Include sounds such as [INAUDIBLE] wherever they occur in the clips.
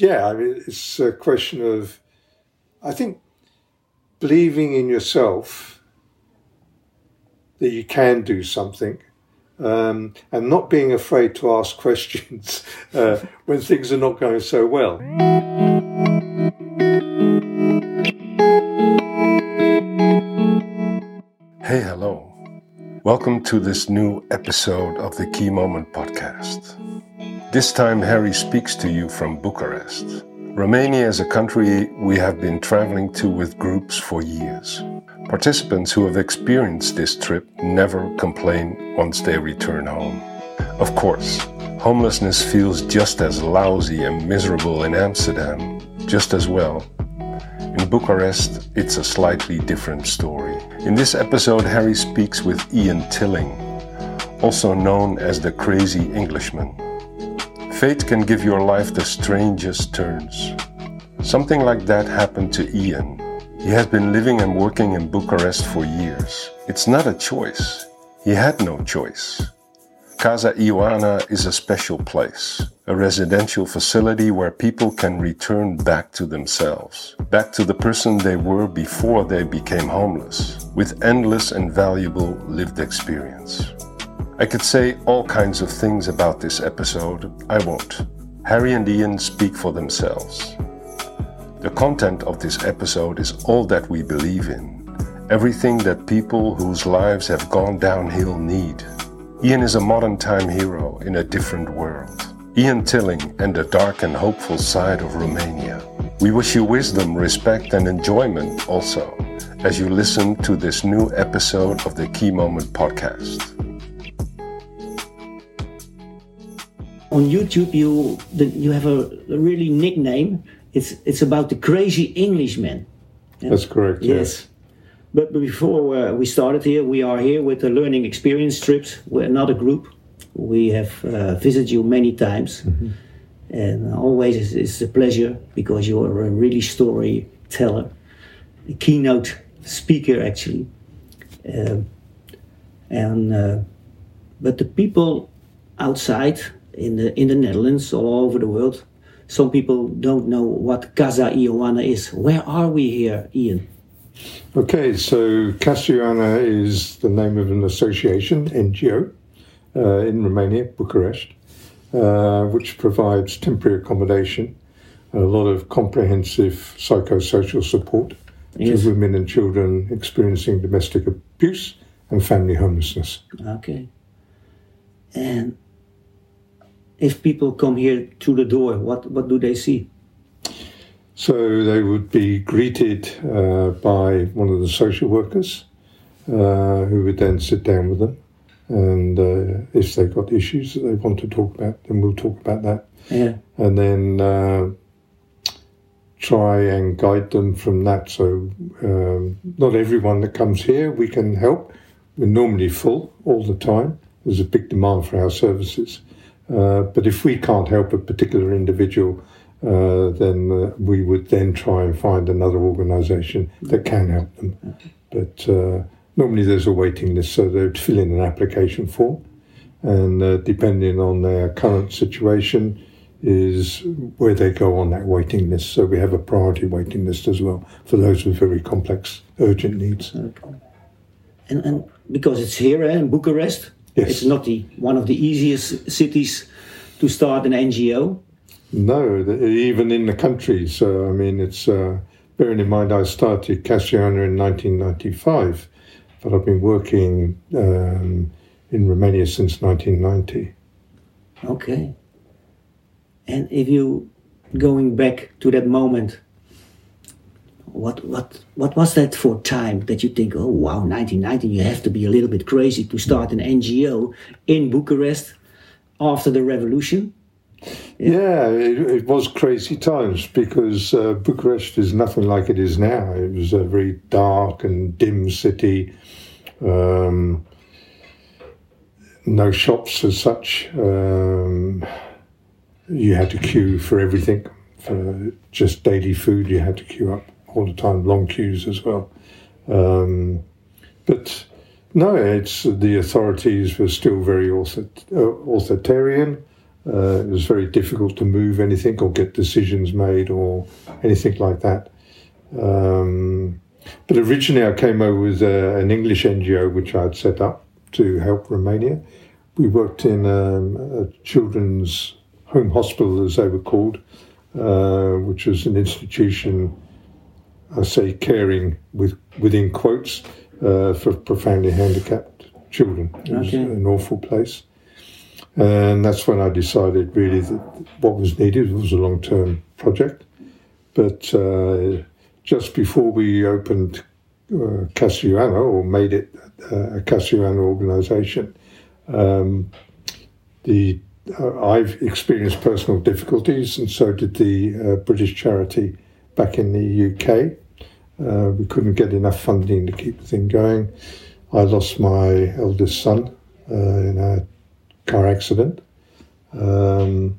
yeah, I mean, it's a question of, I think, believing in yourself that you can do something. Um, and not being afraid to ask [LAUGHS] questions uh, when things are not going so well. Hey, hello. Welcome to this new episode of the Key Moment podcast. This time, Harry speaks to you from Bucharest. Romania is a country we have been traveling to with groups for years. Participants who have experienced this trip never complain once they return home. Of course, homelessness feels just as lousy and miserable in Amsterdam, just as well. In Bucharest, it's a slightly different story. In this episode, Harry speaks with Ian Tilling, also known as the Crazy Englishman. Fate can give your life the strangest turns. Something like that happened to Ian. He has been living and working in Bucharest for years. It's not a choice. He had no choice. Casa Ioana is a special place, a residential facility where people can return back to themselves, back to the person they were before they became homeless, with endless and valuable lived experience. I could say all kinds of things about this episode, I won't. Harry and Ian speak for themselves. The content of this episode is all that we believe in, everything that people whose lives have gone downhill need. Ian is a modern time hero in a different world. Ian Tilling and the dark and hopeful side of Romania. We wish you wisdom, respect, and enjoyment also as you listen to this new episode of the Key Moment podcast. On YouTube you the, you have a, a, really nickname. It's it's about the crazy Englishman. Yeah? That's correct. Yes. But before uh, we started here, we are here with the learning experience trips. We're another group. We have uh, visited you many times, mm-hmm. and always it's, it's, a pleasure because you are a really storyteller, a keynote speaker actually. Um, and uh, but the people outside in the in the Netherlands, all over the world. Some people don't know what Casa Ioana is. Where are we here, Ian? Okay, so Casa Ioana is the name of an association, NGO, uh, in Romania, Bucharest, uh, which provides temporary accommodation, and a lot of comprehensive psychosocial support yes. to women and children experiencing domestic abuse and family homelessness. Okay. And if people come here to the door, what, what do they see? So they would be greeted uh, by one of the social workers uh, who would then sit down with them. And uh, if they've got issues that they want to talk about, then we'll talk about that. Yeah. And then uh, try and guide them from that. So um, not everyone that comes here we can help. We're normally full all the time. There's a big demand for our services. Uh, but if we can't help a particular individual, uh, then uh, we would then try and find another organisation that can help them. But uh, normally there's a waiting list, so they'd fill in an application form, and uh, depending on their current situation, is where they go on that waiting list. So we have a priority waiting list as well for those with very complex, urgent needs. Okay. And, and because it's here eh, in Bucharest, Yes. It's not the one of the easiest cities to start an NGO. No, even in the country. So I mean, it's uh, bearing in mind I started Casa Ioana in 1995, but I've been working um, in Romania since 1990. Okay. And if you going back to that moment what what what was that for time that you think oh wow 1990 you have to be a little bit crazy to start an ngo in bucharest after the revolution? Yeah, yeah it, it, was crazy times because uh, bucharest is nothing like it is now. It was a very dark and dim city. Um, no shops as such. Um, you had to queue for everything. For just daily food you had to queue up all the time, long queues as well. Um, but no, it's the authorities were still very uh, authoritarian. Uh, it was very difficult to move anything or get decisions made or anything like that. Um, but originally, I came over with uh, an English NGO which I had set up to help Romania. We worked in um, a children's home hospital, as they were called, uh, which was an institution, I say, caring with within quotes uh, for profoundly handicapped children. It was Okay. an awful place. And that's when I decided really that what was needed was a long term project. But uh, just before we opened uh, Casa Ioana or made it uh, a Casa Ioana organization, um, the uh, I've experienced personal difficulties, and so did the uh, British charity back in the UK. Uh, we couldn't get enough funding to keep the thing going. I lost my eldest son uh, in a car accident. Um,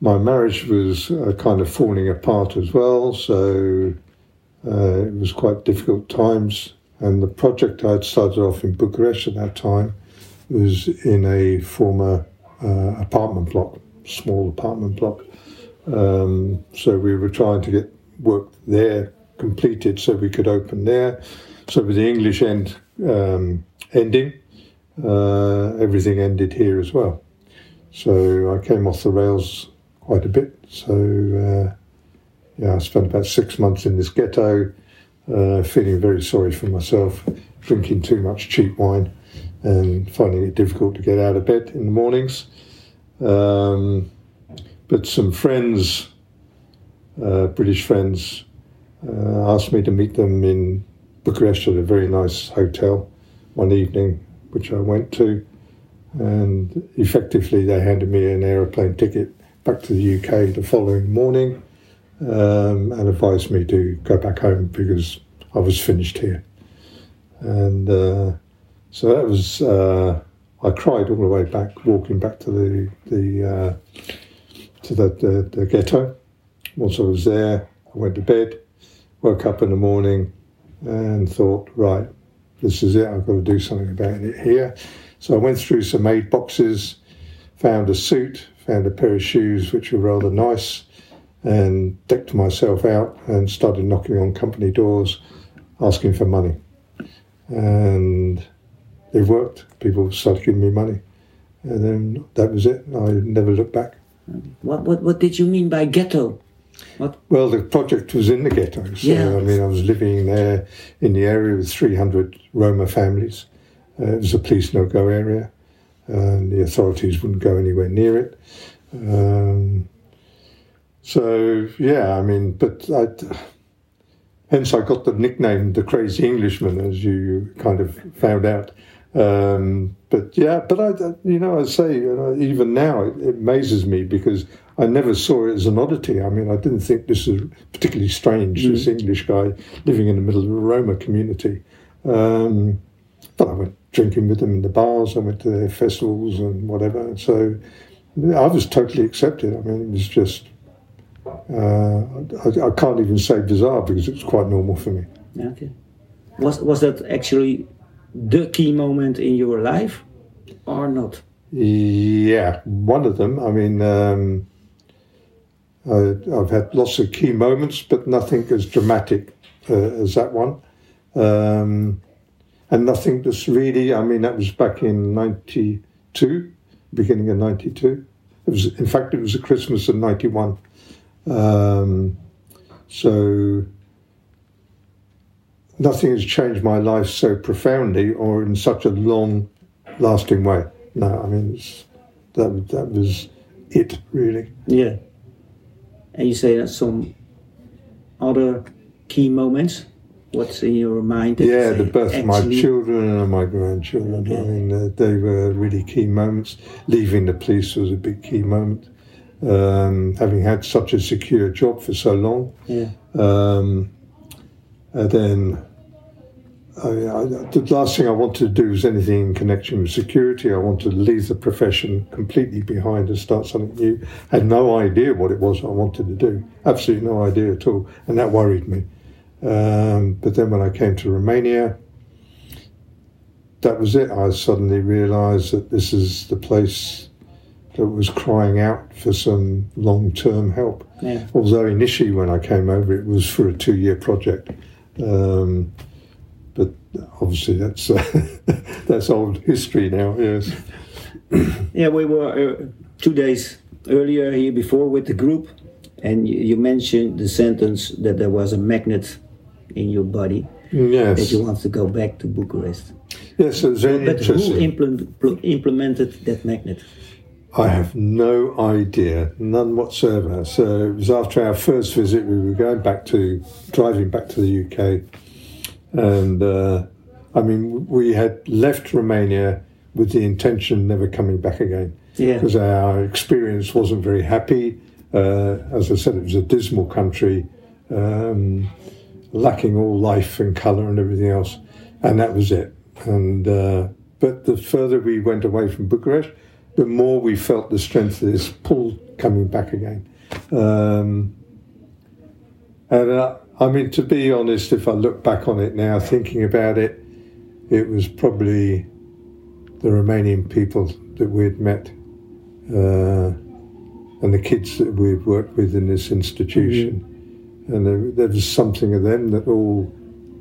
my marriage was uh, kind of falling apart as well, so uh, it was quite difficult times. And the project I had started off in Bucharest at that time was in a former uh, apartment block, small apartment block. Um, so we were trying to get work there completed so we could open there. So with the English end um, ending, uh, everything ended here as well. So I came off the rails quite a bit. So uh, yeah, I spent about six months in this ghetto, uh, feeling very sorry for myself, drinking too much cheap wine, and finding it difficult to get out of bed in the mornings. Um, but some friends, uh, British friends, uh, asked me to meet them in Bucharest at a very nice hotel one evening, which I went to. And effectively, they handed me an aeroplane ticket back to the UK the following morning um, and advised me to go back home because I was finished here. And uh, so that was, uh, I cried all the way back, walking back to the, the, uh, to the, the, the ghetto. Once I was there, I went to bed, woke up in the morning and thought, right, this is it, I've got to do something about it here. So I went through some aid boxes, found a suit, found a pair of shoes which were rather nice, and decked myself out and started knocking on company doors asking for money. And it worked. People started giving me money. And then that was it. I never looked back. What, what, what did you mean by ghetto? Well, the project was in the ghetto. So, Yeah. I mean, I was living there in the area with 300 Roma families. Uh, it was a police no go area, and the authorities wouldn't go anywhere near it. Um, so, yeah, I mean, but I, hence I got the nickname the Crazy Englishman, as you kind of found out. Um, but yeah, but I, you know, I say, you know, even now it, it amazes me because I never saw it as an oddity. I mean, I didn't think this was particularly strange, this English guy living in the middle of a Roma community. Um, but I went drinking with them in the bars, I went to their festivals and whatever. So I was totally accepted. I mean, it was just, uh, I, I can't even say bizarre because it was quite normal for me. Okay. Was, was that actually the key moment in your life or not? Yeah, one of them. I mean, um, I, I've had lots of key moments, but nothing as dramatic uh, as that one. Um, and nothing that's really, I mean, that was back in 92, beginning of 92. It was, in fact, it was a Christmas of 91. Um, so nothing has changed my life so profoundly or in such a long lasting way. No, I mean, it's, that, that was it, really. Yeah. And you say that some other key moments? What's in your mind? Yeah, the birth of my children and my grandchildren. I mean, uh, they were really key moments. Leaving the police was a big key moment. Um, having had such a secure job for so long, Yeah. um, and then I, I, the last thing I wanted to do was anything in connection with security. I wanted to leave the profession completely behind and start something new. I Had no idea what it was I wanted to do. Absolutely no idea at all, and that worried me. Um, but then when I came to Romania, that was it. I suddenly realised that this is the place that was crying out for some long term help. Yeah. Although initially, when I came over, it was for a two year project. Um, but obviously, that's uh, [LAUGHS] that's old history now. Yes. [COUGHS] Yeah, we were uh, two days earlier here before with the group, and you, you mentioned the sentence that there was a magnet in your body that Yes. you want to go back to Bucharest. Yes. Very But who interesting. implement, pl- implemented that magnet? I have no idea, none whatsoever. So it was after our first visit, we were going back to driving back to the UK, and uh, I mean, we had left Romania with the intention never coming back again Yeah. because our experience wasn't very happy. Uh, as I said, it was a dismal country, um, lacking all life and colour and everything else, and that was it. And uh, but the further we went away from Bucharest, the more we felt the strength of this pull coming back again. Um, and uh, I mean, to be honest, if I look back on it now, thinking about it, it was probably the Romanian people that we'd met uh, and the kids that we'd worked with in this institution. And there, there was something of them that all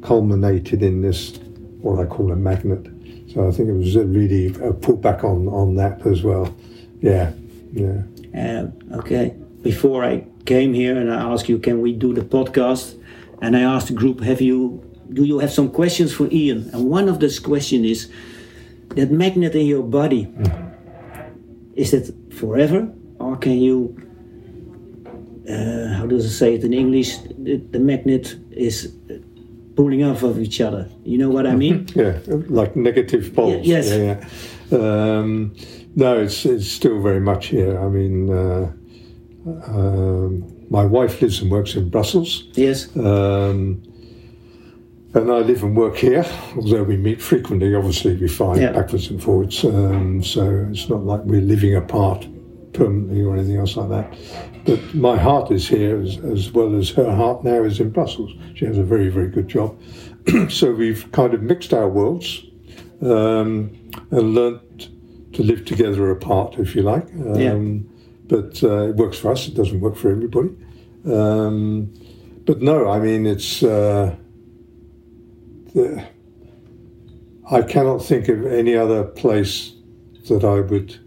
culminated in this, what I call a magnet. So I think it was really a pull back on, on that as well. Yeah, yeah. Uh, okay. Before I came here and I asked you, can we do the podcast? And I asked the group, have you, do you have some questions for Ian? And one of those questions is, that magnet in your body, is it forever, or can you? Uh, how does it say it in English? The, the magnet is pulling off of each other. You know what I mean? [LAUGHS] Yeah, like negative poles. yes. Yeah, yeah. Um, no, it's it's still very much here. I mean, uh, um, my wife lives and works in Brussels, yes. um, and I live and work here. Although we meet frequently, obviously we fly Yeah. backwards and forwards. Um, so it's not like we're living apart permanently or anything else like that. But my heart is here as, as well as her heart now is in Brussels. She has a very, very good job. [CLEARS THROAT] so we've kind of mixed our worlds um, and learnt to live together apart, if you like. Um, Yeah. But uh, it works for us, it doesn't work for everybody. Um, but no, I mean, it's. Uh, the, I cannot think of any other place that I would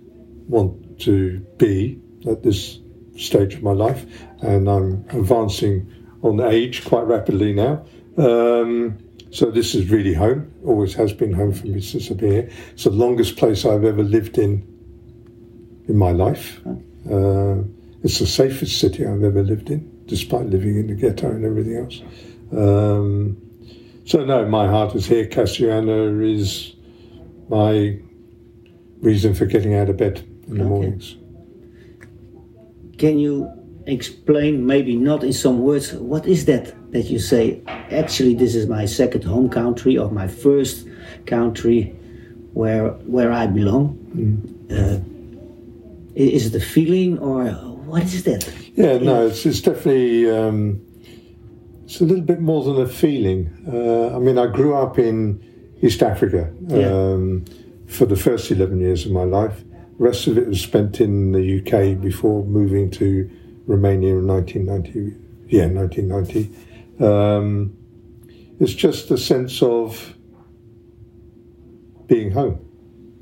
want to be at this stage of my life, and I'm advancing on age quite rapidly now. Um, so this is really home. Always has been home for me since I've been here. It's the longest place I've ever lived in in my life. Uh, it's the safest city I've ever lived in, despite living in the ghetto and everything else. Um, so no, my heart is here. Casa Ioana is my reason for getting out of bed in the Okay. mornings. Can you explain, maybe not in some words, what is that that you say, actually, this is my second home country or my first country where where I belong? Uh, is it a feeling or what is that? Yeah, no, it's, it's definitely um, it's a little bit more than a feeling. Uh, I mean, I grew up in East Africa Yeah. um, for the first eleven years of my life. The rest of it was spent in the UK before moving to Romania in 1990. Yeah, 1990. Um, it's just a sense of being home,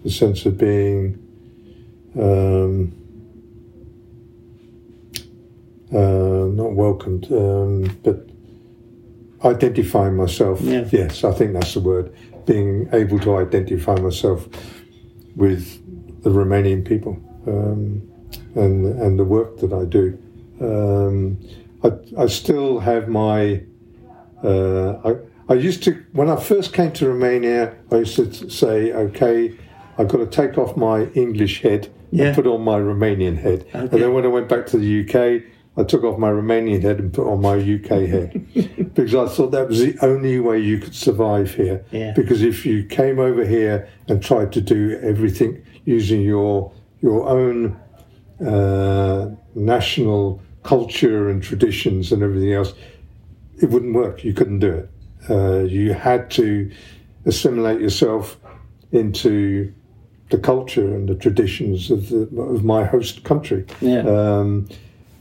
the sense of being. Um, uh, not welcomed, um, but identifying myself. Yeah. Yes, I think that's the word. Being able to identify myself with the Romanian people um, and and the work that I do. Um, I, I still have my. Uh, I, I used to when I first came to Romania. I used to say, "Okay, I've got to take off my English head Yeah. and put on my Romanian head." And then when I went back to the UK, I took off my Romanian head and put on my UK head [LAUGHS] because I thought that was the only way you could survive here. Yeah. Because if you came over here and tried to do everything using your your own uh, national culture and traditions and everything else, it wouldn't work. You couldn't do it. Uh, you had to assimilate yourself into the culture and the traditions of, the, of my host country. Yeah. Um,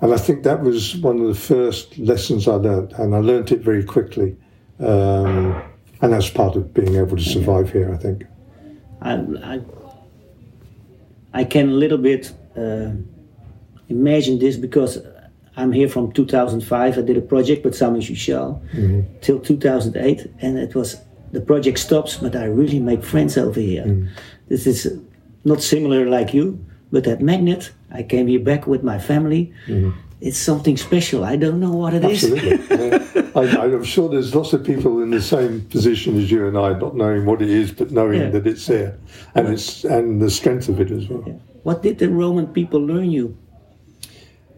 and I think that was one of the first lessons I learned, and I learned it very quickly. Um, and that's part of being able to survive here, I think. I, I, I can a little bit uh, imagine this because I'm here from 2005. I did a project with Sami Shishal mm-hmm. till 2008, and it was the project stops, but I really make friends over here. Mm. This is not similar like you, but that magnet, I came here back with my family. Mm-hmm. It's something special. I don't know what it is. Absolutely. [LAUGHS] Yeah. I, I'm sure there's lots of people in the same position as you and I, not knowing what it is, but knowing Yeah. that it's there, and it's and the strength of it as well. What did the Roman people learn you?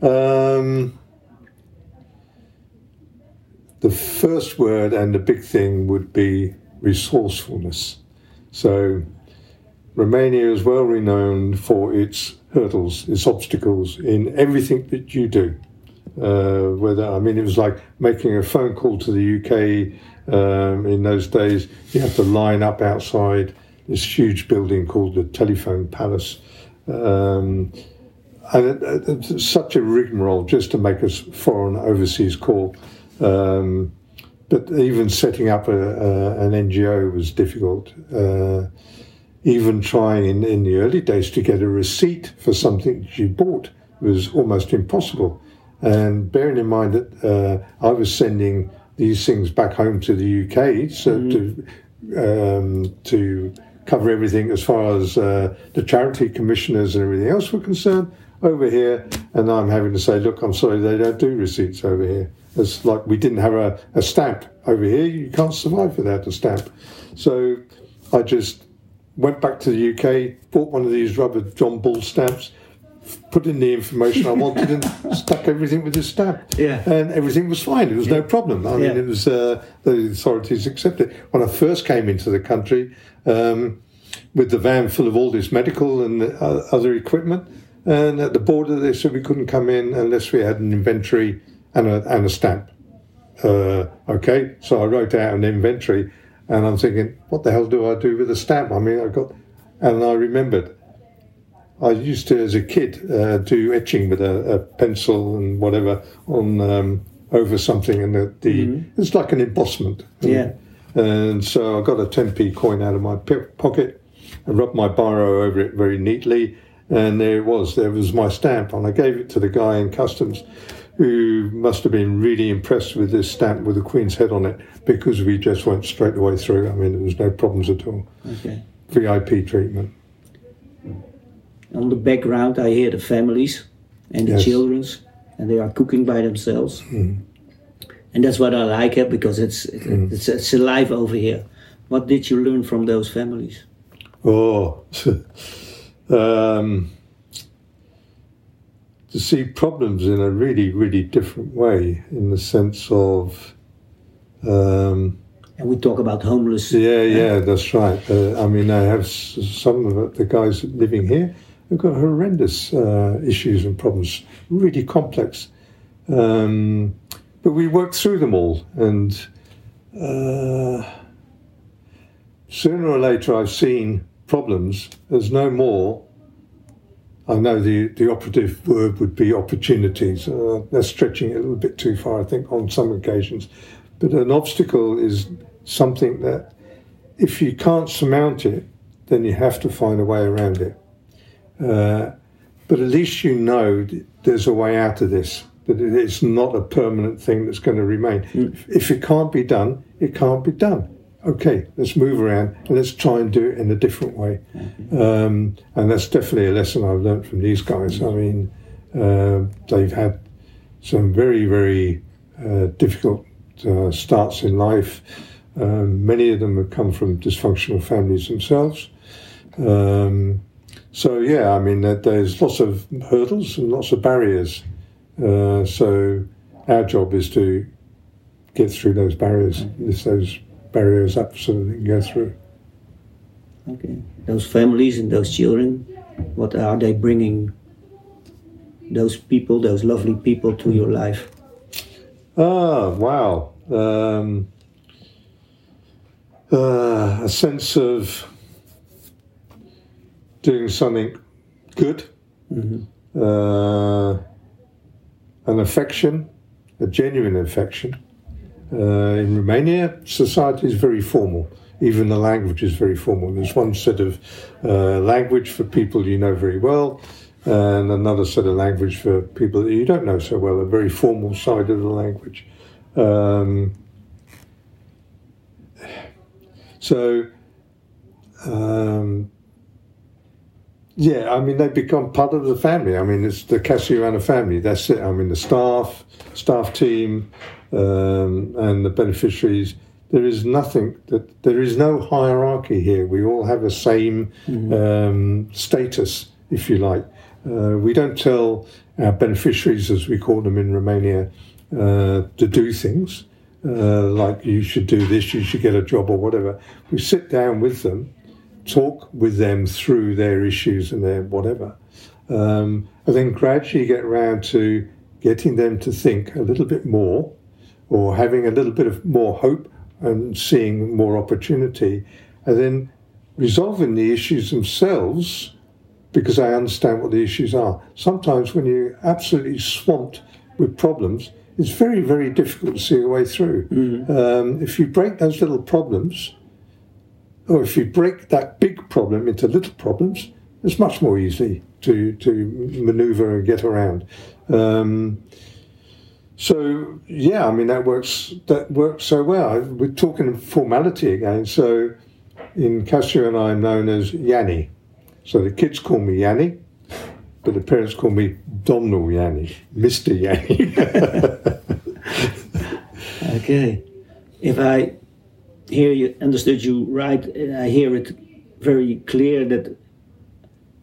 Um, the first word and the big thing would be resourcefulness. So, Romania is well renowned for its hurdles, its obstacles in everything that you do. Uh, whether I mean, it was like making a phone call to the UK um, in those days. You have to line up outside this huge building called the Telephone Palace. Um, and it, it, it's such a rigmarole just to make a foreign overseas call. Um, but even setting up a, a, an NGO was difficult. Uh, even trying in, in the early days to get a receipt for something you bought was almost impossible. And bearing in mind that uh, I was sending these things back home to the UK so to um, to cover everything as far as uh, the charity commissioners and everything else were concerned over here, and I'm having to say, look, I'm sorry, they don't do receipts over here. It's like we didn't have a, a stamp over here. You can't survive without a stamp. So I just went back to the UK, bought one of these rubber John Bull stamps, put in the information I wanted, and [LAUGHS] stuck everything with this stamp. Yeah. And everything was fine. It was no problem. I mean, Yeah. it was uh, the authorities accepted. When I first came into the country, um, with the van full of all this medical and uh, other equipment, and at the border they said we couldn't come in unless we had an inventory and a, and a stamp. Uh, okay, so I wrote out an inventory, and I'm thinking, what the hell do I do with a stamp? I mean, I got, and I remembered. I used to, as a kid, uh, do etching with a, a pencil and whatever on um, over something, and the, the it's like an embossment. Yeah. And so I got a 10p coin out of my po- pocket, I rubbed my biro over it very neatly, and there it was. There was my stamp, and I gave it to the guy in customs, who must have been really impressed with this stamp with the Queen's head on it, because we just went straight the way through. I mean, there was no problems at all. Okay. VIP treatment. On the background, I hear the families and the Yes. children's, and they are cooking by themselves. And that's what I like it because it's it's, it's alive over here. What did you learn from those families? Oh, [LAUGHS] um, to see problems in a really, really different way, in the sense of, um, And we talk about homeless. yeah, yeah, that's right. Uh, I mean, I have some of the guys living here have got horrendous uh, issues and problems, really complex. Um, but we worked through them all, and uh, sooner or later, I've seen problems There's no more. I know the, the operative word would be opportunities. Uh, that's stretching it a little bit too far, I think, on some occasions. But an obstacle is something that, if you can't surmount it, then you have to find a way around it. Uh, but at least you know there's a way out of this, that it's not a permanent thing that's going to remain. If, if it can't be done, it can't be done. Okay, let's move around and let's try and do it in a different way. Um, and that's definitely a lesson I've learned from these guys. I mean, uh, they've had some very, very uh, difficult uh, starts in life. Um, many of them have come from dysfunctional families themselves. Um, so yeah, I mean, there- there's lots of hurdles and lots of barriers. Uh, so our job is to get through those barriers, lift those barriers up so that they can go through. Okay. Those families and those children, what are they bringing? Those people, those lovely people, to your life. Ah, wow. Um, uh, a sense of doing something good, uh, an affection, a genuine affection. Uh, in Romania, society is very formal. Even the language is very formal. There's one set of uh, language for people you know very well, and another set of language for people that you don't know so well, a very formal side of the language. Um, so, um, yeah, I mean, they become part of the family. I mean, it's the Casa Ioana family. That's it. I mean, the staff, staff team, um, and the beneficiaries. There is nothing that there is no hierarchy here. We all have the same um, status, if you like. Uh, we don't tell our beneficiaries, as we call them in Romania, uh, to do things uh, like you should do this, you should get a job, or whatever. We sit down with them, talk with them through their issues and their whatever, um, and then gradually get around to getting them to think a little bit more, or having a little bit of more hope and seeing more opportunity, and then resolving the issues themselves because I understand what the issues are. Sometimes when you're absolutely swamped with problems, it's very, very difficult to see a way through. Um, if you break those little problems, or if you break that big problem into little problems, it's much more easy to, to maneuver and get around. Um, so yeah, I mean that works. That works so well. We're talking formality again. So in Casa Ioana I'm known as Yanni. So the kids call me Yanni, but the parents call me Domnul Yanni, Mister Yanni. [LAUGHS] Okay. If I hear you understood you right, and I hear it very clear that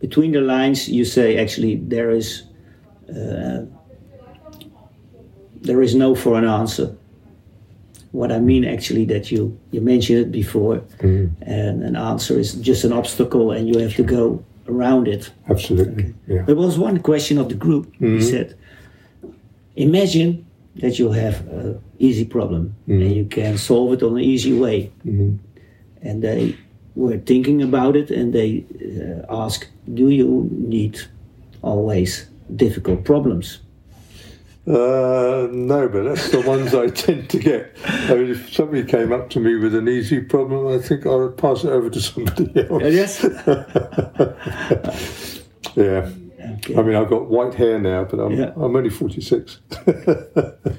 between the lines you say actually there is uh, there is no for an answer. What I mean actually that you you mentioned it before, and an answer is just an obstacle, and you have to go around it. Absolutely. Yeah. There was one question of the group. He said, "Imagine that you have an easy problem and you can solve it on an easy way." And they were thinking about it, and they uh, asked, "Do you need always difficult problems?" Uh, no, but that's the ones I tend to get. I mean, if somebody came up to me with an easy problem, I think I would pass it over to somebody [LAUGHS] else. yes. [LAUGHS] Yeah. Okay. I mean, I've got white hair now, but I'm, Yeah. I'm only 46. [LAUGHS]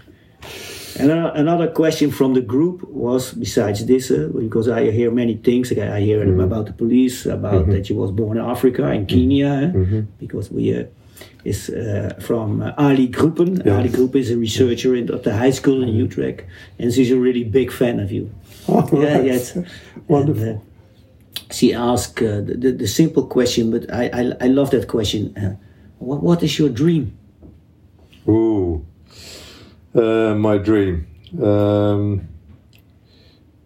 And uh, another question from the group was, besides this, uh, because I hear many things. I hear about the police, about that you was born in Africa, in Kenya, uh, because we uh, is uh, from uh, Ali Groepen. Yeah. Ali Groepen is a researcher in, at the high school in Utrecht, and she's a really big fan of you. Oh, Yeah, right. yes. Wonderful. And, uh, she asked uh, the, the, the simple question, but I, I, I love that question. Uh, what, what is your dream? Ooh, uh, my dream. Um,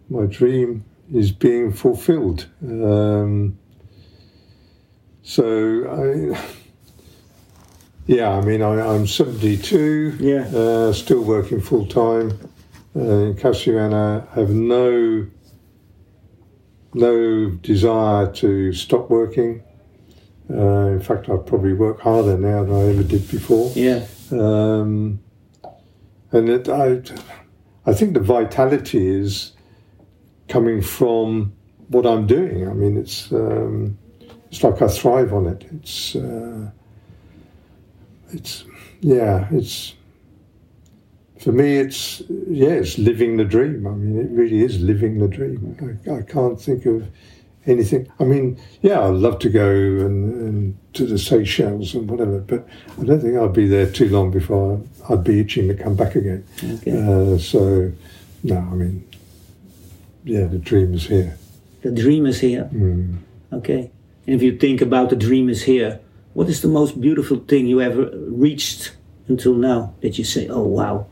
my dream is being fulfilled. Um, so I, [LAUGHS] yeah, I mean, I, I'm 72. Yeah. Uh, still working full time uh, in Casa Ioana. Have no no desire to stop working. Uh, in fact, I probably work harder now than I ever did before. Yeah. Um, and it, I, I think the vitality is coming from what I'm doing. I mean, it's um, it's like I thrive on it. It's uh, it's yeah, it's for me. It's yeah, it's living the dream. I mean, it really is living the dream. I, I can't think of anything. I mean, yeah, I'd love to go and, and to the Seychelles and whatever, but I don't think I'd be there too long before I'd be itching to come back again. Okay. Uh, so, no, I mean, yeah, the dream is here. The dream is here. Mm. Okay. And if you think about the dream is here, what is the most beautiful thing you ever reached until now that you say, oh wow,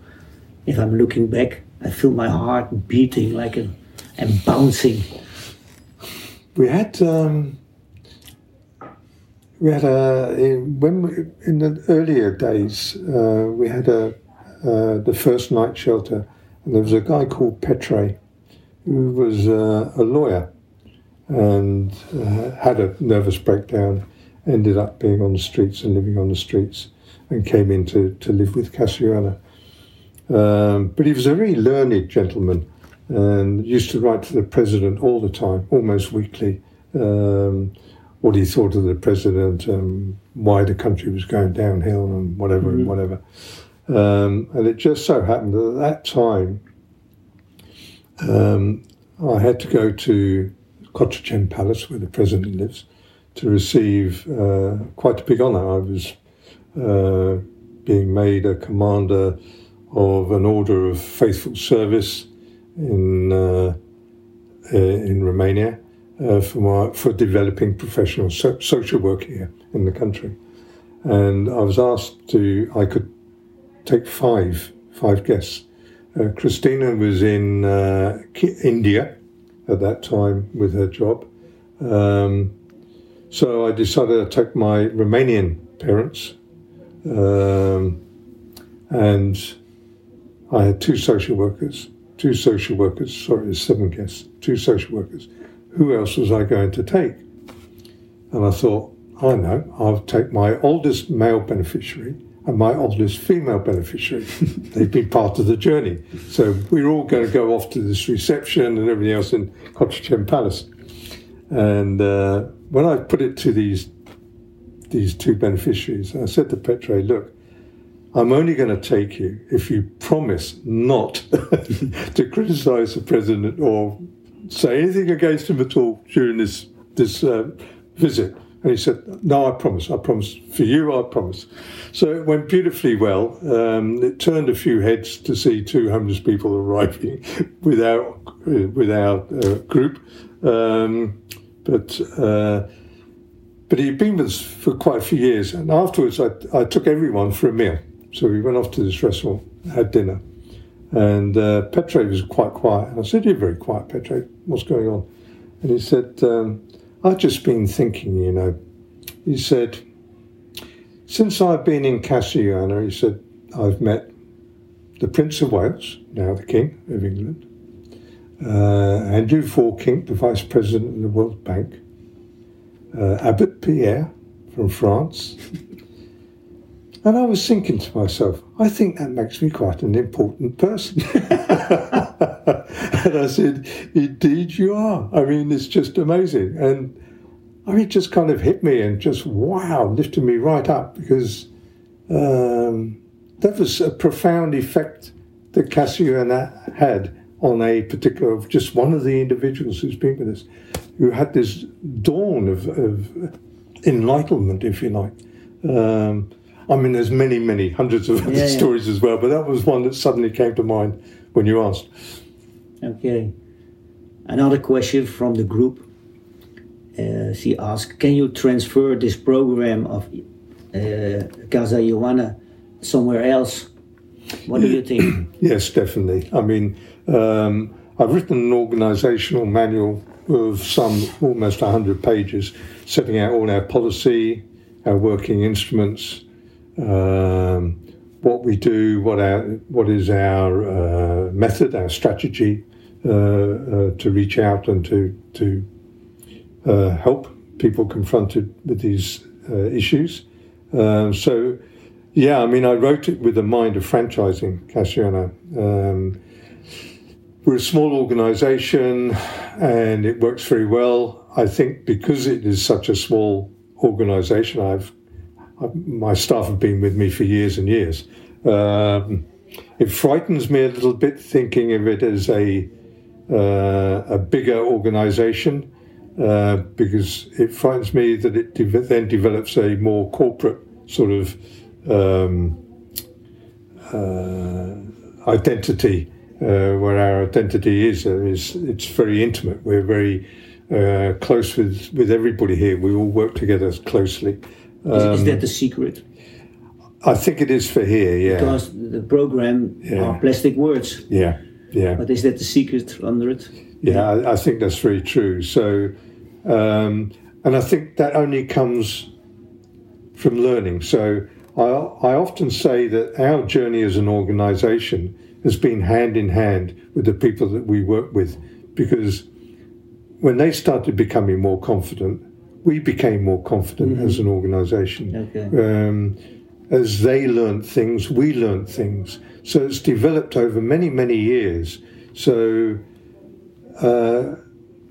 if I'm looking back, I feel my heart beating like a, and bouncing. We had um, we had a in, when we, in the earlier days uh, we had a uh, the first night shelter, and there was a guy called Petre, who was uh, a lawyer, and uh, had a nervous breakdown, ended up being on the streets and living on the streets, and came in to, to live with Casa Ioana. Um, but he was a very learned gentleman and used to write to the president all the time, almost weekly, um, what he thought of the president and why the country was going downhill and whatever mm-hmm. and whatever. Um, and it just so happened that at that time, um, I had to go to Cotroceni Palace, where the president lives, to receive uh, quite a big honour. I was uh, being made a commander of an order of faithful service in uh, uh in Romania uh, for for developing professional so, social work here in the country, and I was asked to I could take five five guests. Uh, Christina was in India at that time with her job. Um, so I decided to take my Romanian parents, um, and I had two social workers, two social workers, sorry, seven guests, two social workers. Who else was I going to take? And I thought, I know, I'll take my oldest male beneficiary and my oldest female beneficiary. [LAUGHS] They've been part of the journey. So we're all going to go off to this reception and everything else in Cotroceni Palace. And uh, when I put it to these these two beneficiaries, I said to Petre, look, I'm only going to take you if you promise not [LAUGHS] to criticize the president or say anything against him at all during this this uh, visit. And he said, No, I promise, I promise. For you, I promise. So it went beautifully well. Um, it turned a few heads to see two homeless people arriving [LAUGHS] with our, with our uh, group. Um, but uh, but he'd been with us for quite a few years. And afterwards, I, I took everyone for a meal. So we went off to this restaurant, had dinner. And uh, Petre was quite quiet. And I said, You're very quiet, Petre. What's going on? And he said, um, I've just been thinking, you know. He said, since I've been in Casa Ioana, he said, I've met the Prince of Wales, now the King of England, uh, Andrew Forking, the Vice President of the World Bank, uh, Abbot Pierre from France. And I was thinking to myself, I think that makes me quite an important person. [LAUGHS] and I said, Indeed, you are. I mean, it's just amazing. And I mean, it just kind of hit me and just, wow, lifted me right up because um, that was a profound effect that Casa Ioana had on a particular, just one of the individuals who's been with us, who had this dawn of, of enlightenment, if you like. Um, I mean, there's many, many hundreds of yeah, stories yeah. as well, but that was one that suddenly came to mind when you asked. Okay. Another question from the group. Uh, she asked, "Can you transfer this program of uh, Casa Ioana somewhere else?" What do you think? [CLEARS THROAT] yes, definitely. I mean, um, I've written an organisational manual of some almost 100 pages, setting out all our policy, our working instruments, um, what we do, what our what is our uh, method, our strategy uh, uh, to reach out and to to uh, help people confronted with these uh, issues. Um, so, yeah, I mean, I wrote it with the mind of franchising Casa Ioana. Um, we're a small organisation, and it works very well. I think because it is such a small organisation, I've my staff have been with me for years and years. Um, it frightens me a little bit thinking of it as a uh, a bigger organisation uh, because it frightens me that it de- then develops a more corporate sort of um, uh, identity, uh, where our identity is uh, is it's very intimate. We're very uh, close with with everybody here. We all work together closely. Um, is, is, that the secret? I think it is for here, yeah. Because the program yeah. are plastic words. Yeah, yeah. But is that the secret under it? Yeah, I, I think that's very true. So, um, and I think that only comes from learning. So, I, I often say that our journey as an organisation has been hand in hand with the people that we work with, because when they started becoming more confident, we became more confident as an organisation. Okay. Um, as they learned things, we learned things. So it's developed over many, many years. So uh,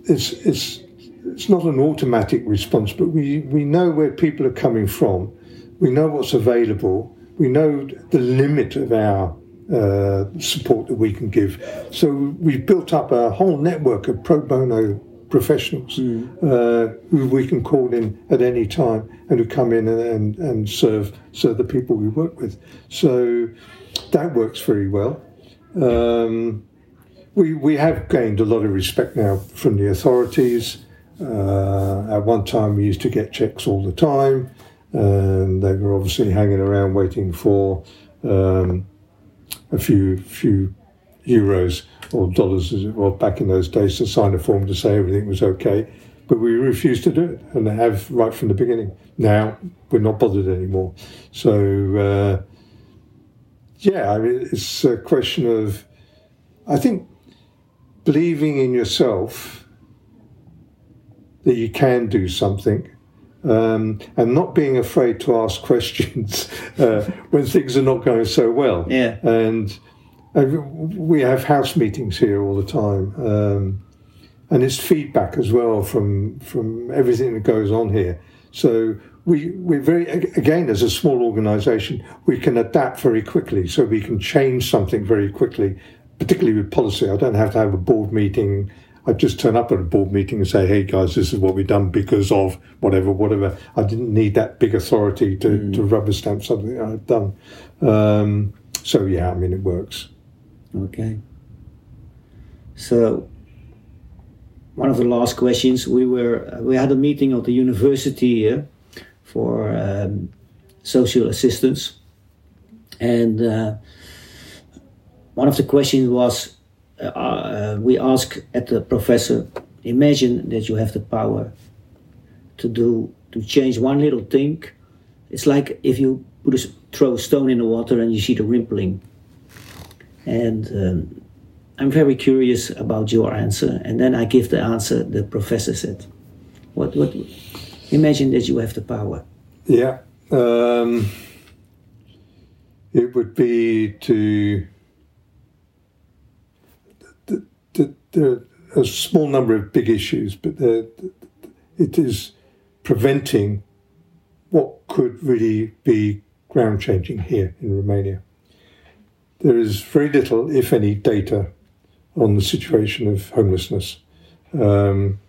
it's it's it's not an automatic response, but we, we know where people are coming from. We know what's available. We know the limit of our uh, support that we can give. So we've built up a whole network of pro bono professionals uh, who we can call in at any time and who come in and, and, and serve serve the people we work with. So that works very well. Um, we, we have gained a lot of respect now from the authorities. Uh, at one time, we used to get checks all the time, and they were obviously hanging around waiting for um, a few few euros or dollars, as it was back in those days, to sign a form to say everything was okay. But we refused to do it, and have right from the beginning. Now we're not bothered anymore. So uh, yeah, I mean, it's a question of, I think, believing in yourself that you can do something. Um, and not being afraid to ask [LAUGHS] questions uh, when things are not going so well. Yeah. And we have house meetings here all the time, um, and it's feedback as well from from everything that goes on here. So we we're very again as a small organisation we can adapt very quickly, so we can change something very quickly, particularly with policy. I don't have to have a board meeting. I just turn up at a board meeting and say, "Hey guys, this is what we've done because of whatever, whatever." I didn't need that big authority to, to rubber stamp something I've done. Um, so yeah, I mean it works. Okay. So, one of the last questions we were we had a meeting at the university here for um, social assistance, and uh, one of the questions was uh, uh, we asked at the professor, imagine that you have the power to do to change one little thing. It's like if you put a, throw a stone in the water and you see the rippling and um, I'm very curious about your answer. And then I give the answer the professor said. What? What? Imagine that you have the power. Yeah. Um, it would be to the, the, the, a small number of big issues, but it is preventing what could really be ground changing here in Romania. There is very little, if any, data on the situation of homelessness. Um,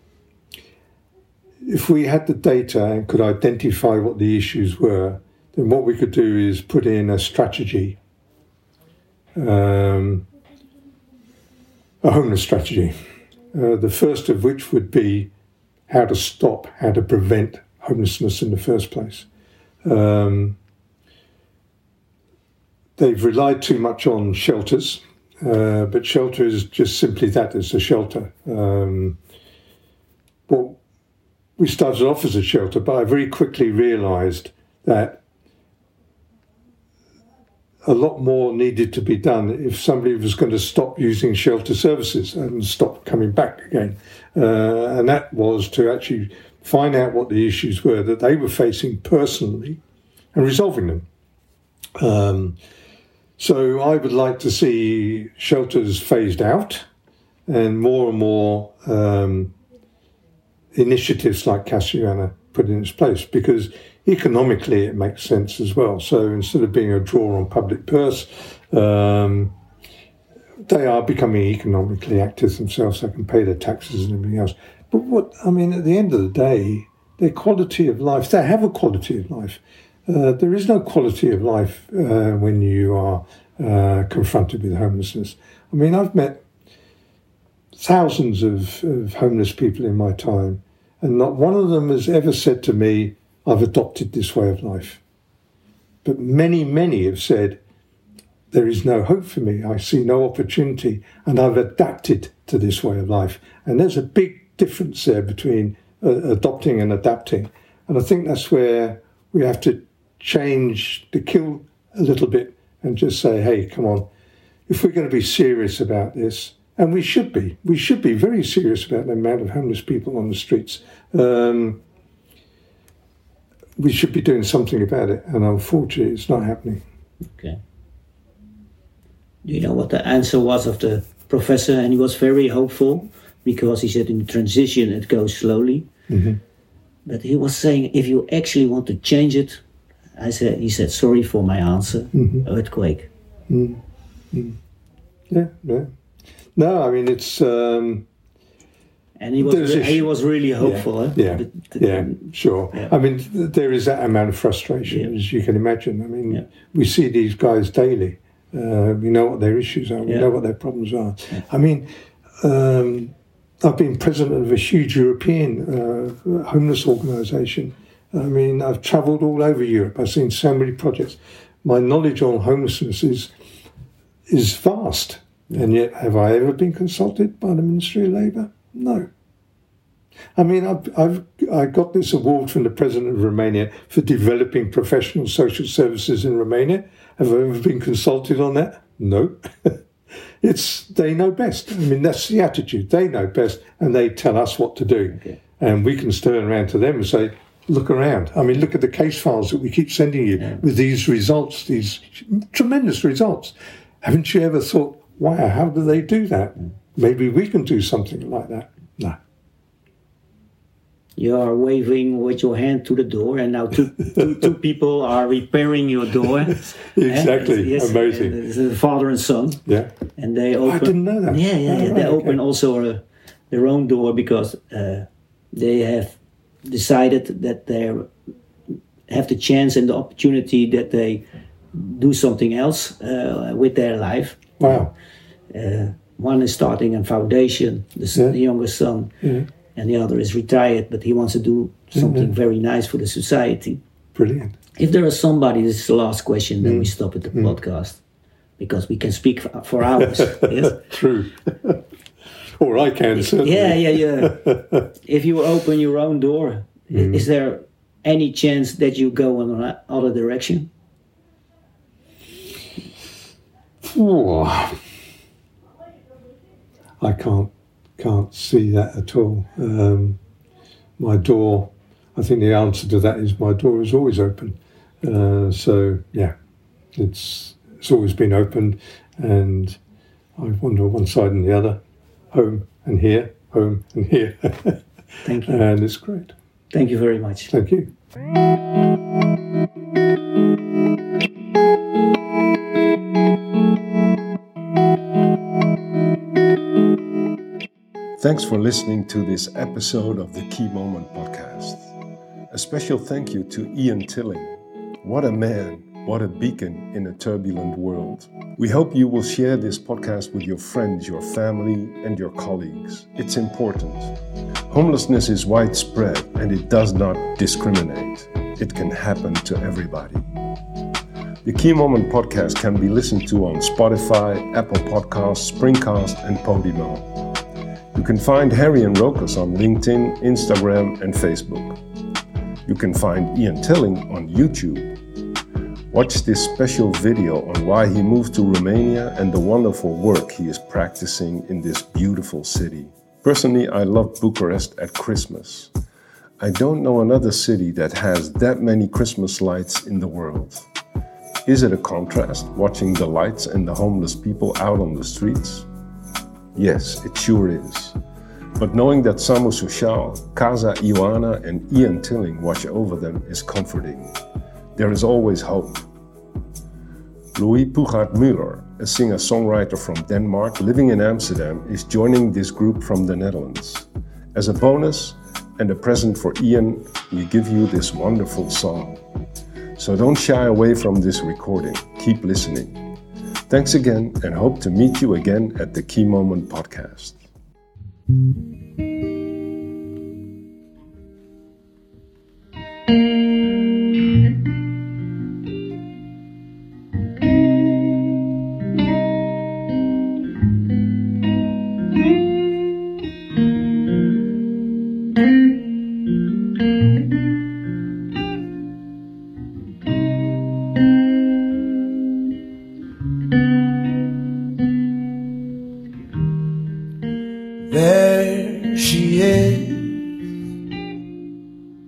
if we had the data and could identify what the issues were, then what we could do is put in a strategy, um, a homeless strategy. Uh, the first of which would be how to stop, how to prevent homelessness in the first place. Um, they've relied too much on shelters, uh, but shelter is just simply that it's a shelter. Um, well, we started off as a shelter, but I very quickly realised that a lot more needed to be done if somebody was going to stop using shelter services and stop coming back again. Uh, and that was to actually find out what the issues were that they were facing personally and resolving them. Um, so I would like to see shelters phased out and more and more um, initiatives like Casa Ioana put in its place because economically it makes sense as well. So instead of being a draw on public purse, um, they are becoming economically active themselves. They can pay their taxes and everything else. But what I mean, at the end of the day, their quality of life, they have a quality of life. Uh, there is no quality of life uh, when you are uh, confronted with homelessness. I mean, I've met thousands of, of homeless people in my time, and not one of them has ever said to me, I've adopted this way of life. But many, many have said, there is no hope for me. I see no opportunity, and I've adapted to this way of life. And there's a big difference there between uh, adopting and adapting. And I think that's where we have to change the kill a little bit and just say, hey, come on, if we're going to be serious about this, and we should be. We should be very serious about the amount of homeless people on the streets. Um, we should be doing something about it, and unfortunately, it's not happening. Okay. Do you know what the answer was of the professor? And he was very hopeful because he said in transition it goes slowly. Mhm. But he was saying if you actually want to change it, I said he said sorry for my answer. Mhm. Earthquake. Yeah, yeah. No, I mean it's. Um, And he was re- he was really hopeful. huh? yeah, The- the- yeah, sure. Yeah. I mean, there is that amount of frustration, Yeah. as you can imagine. I mean, Yeah. we see these guys daily. Uh, we know what their issues are. We Yeah. know what their problems are. I mean, um, I've been president of a huge European uh, homeless organisation. I mean, I've travelled all over Europe. I've seen so many projects. My knowledge on homelessness is is vast, and yet have I ever been consulted by the Ministry of Labour? No. I mean, I've, I've I got this award from the president of Romania for developing professional social services in Romania. Have I ever been consulted on that? No. [LAUGHS] it's they know best. I mean, that's the attitude. They know best, and they tell us what to do, Okay. and we can turn around to them and say, "Look around. I mean, look at the case files that we keep sending you with these results, these tremendous results. Haven't you ever thought, wow, how do they do that? Maybe we can do something like that." No. You are waving with your hand to the door, and now two, two, two [LAUGHS] people are repairing your door. [LAUGHS] Exactly. Yes, Amazing. It's a father and son, Yeah. and they open. I didn't know that. Yeah, yeah, Oh, yeah. right, They okay. open also uh, their own door because uh, they have decided that they have the chance and the opportunity that they do something else uh, with their life. Wow. Uh, one is starting a foundation, the, s Yeah. the youngest son, Yeah. and the other is retired, but he wants to do something very nice for the society. Brilliant. If there is somebody, this is the last question, then we Mm. stop at the podcast because we can speak for, for hours. [LAUGHS] yes? True. [LAUGHS] [LAUGHS] or I can certainly. Yeah, yeah, yeah. [LAUGHS] if you open your own door, Mm. is there any chance that you go in another direction? Ooh. I can't can't see that at all. Um, my door. I think the answer to that is my door is always open. Uh, so yeah, it's it's always been open, and I wander one side and the other, home and here, home and here, Thank you. and it's great. Thank you very much. Thank you. Thanks for listening to this episode of the Key Moment podcast. A special thank you to Ian Tilling. What a man, what a beacon in a turbulent world. We hope you will share this podcast with your friends, your family, and your colleagues. It's important. Homelessness is widespread and it does not discriminate. It can happen to everybody. The Key Moment podcast can be listened to on Spotify, Apple Podcasts, Springcast, and Podimo. You can find Harry and Rokas on LinkedIn, Instagram, and Facebook. You can find Ian Tilling on YouTube. Watch this special video on why he moved to Romania and the wonderful work he is practicing in this beautiful city. Personally, I love Bucharest at Christmas. I don't know another city that has that many Christmas lights in the world. Is it a contrast watching the lights and the homeless people out on the streets? Yes, it sure is. But knowing that Samu Sushal, Casa Ioana, and Ian Tilling watch over them is comforting. There is always hope. Louis Puchart Muller, a singer songwriter from Denmark living in Amsterdam, is joining this group from the Netherlands. As a bonus and a present for Ian, we give you this wonderful song. So don't shy away from this recording, keep listening. Thanks again and hope to meet you again at the Key Moment podcast. thank you There she is,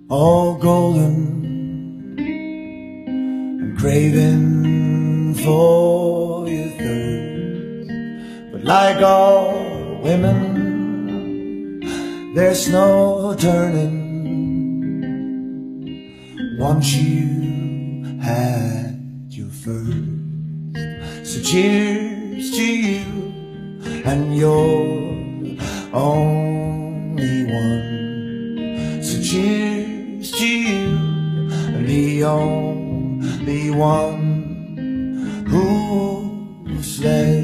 all golden and craving for your thirst. But like all women, there's no turning once you had your first. So cheers to you and your only one. So cheers to you the only one who slay.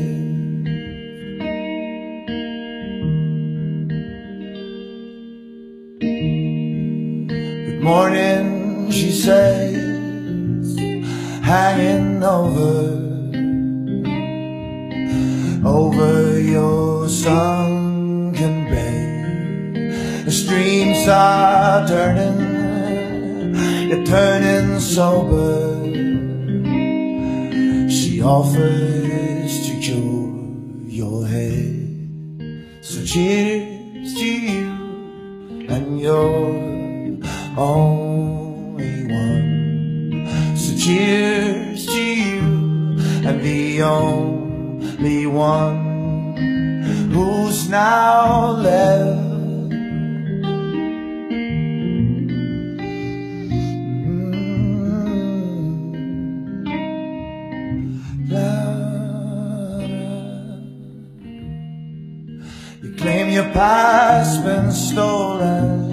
Good morning, she says, hanging over over your sunken turning sober. She offers to cure your head. So cheers to you and your only one. So cheers to you and the only one who's now left. Past been stolen.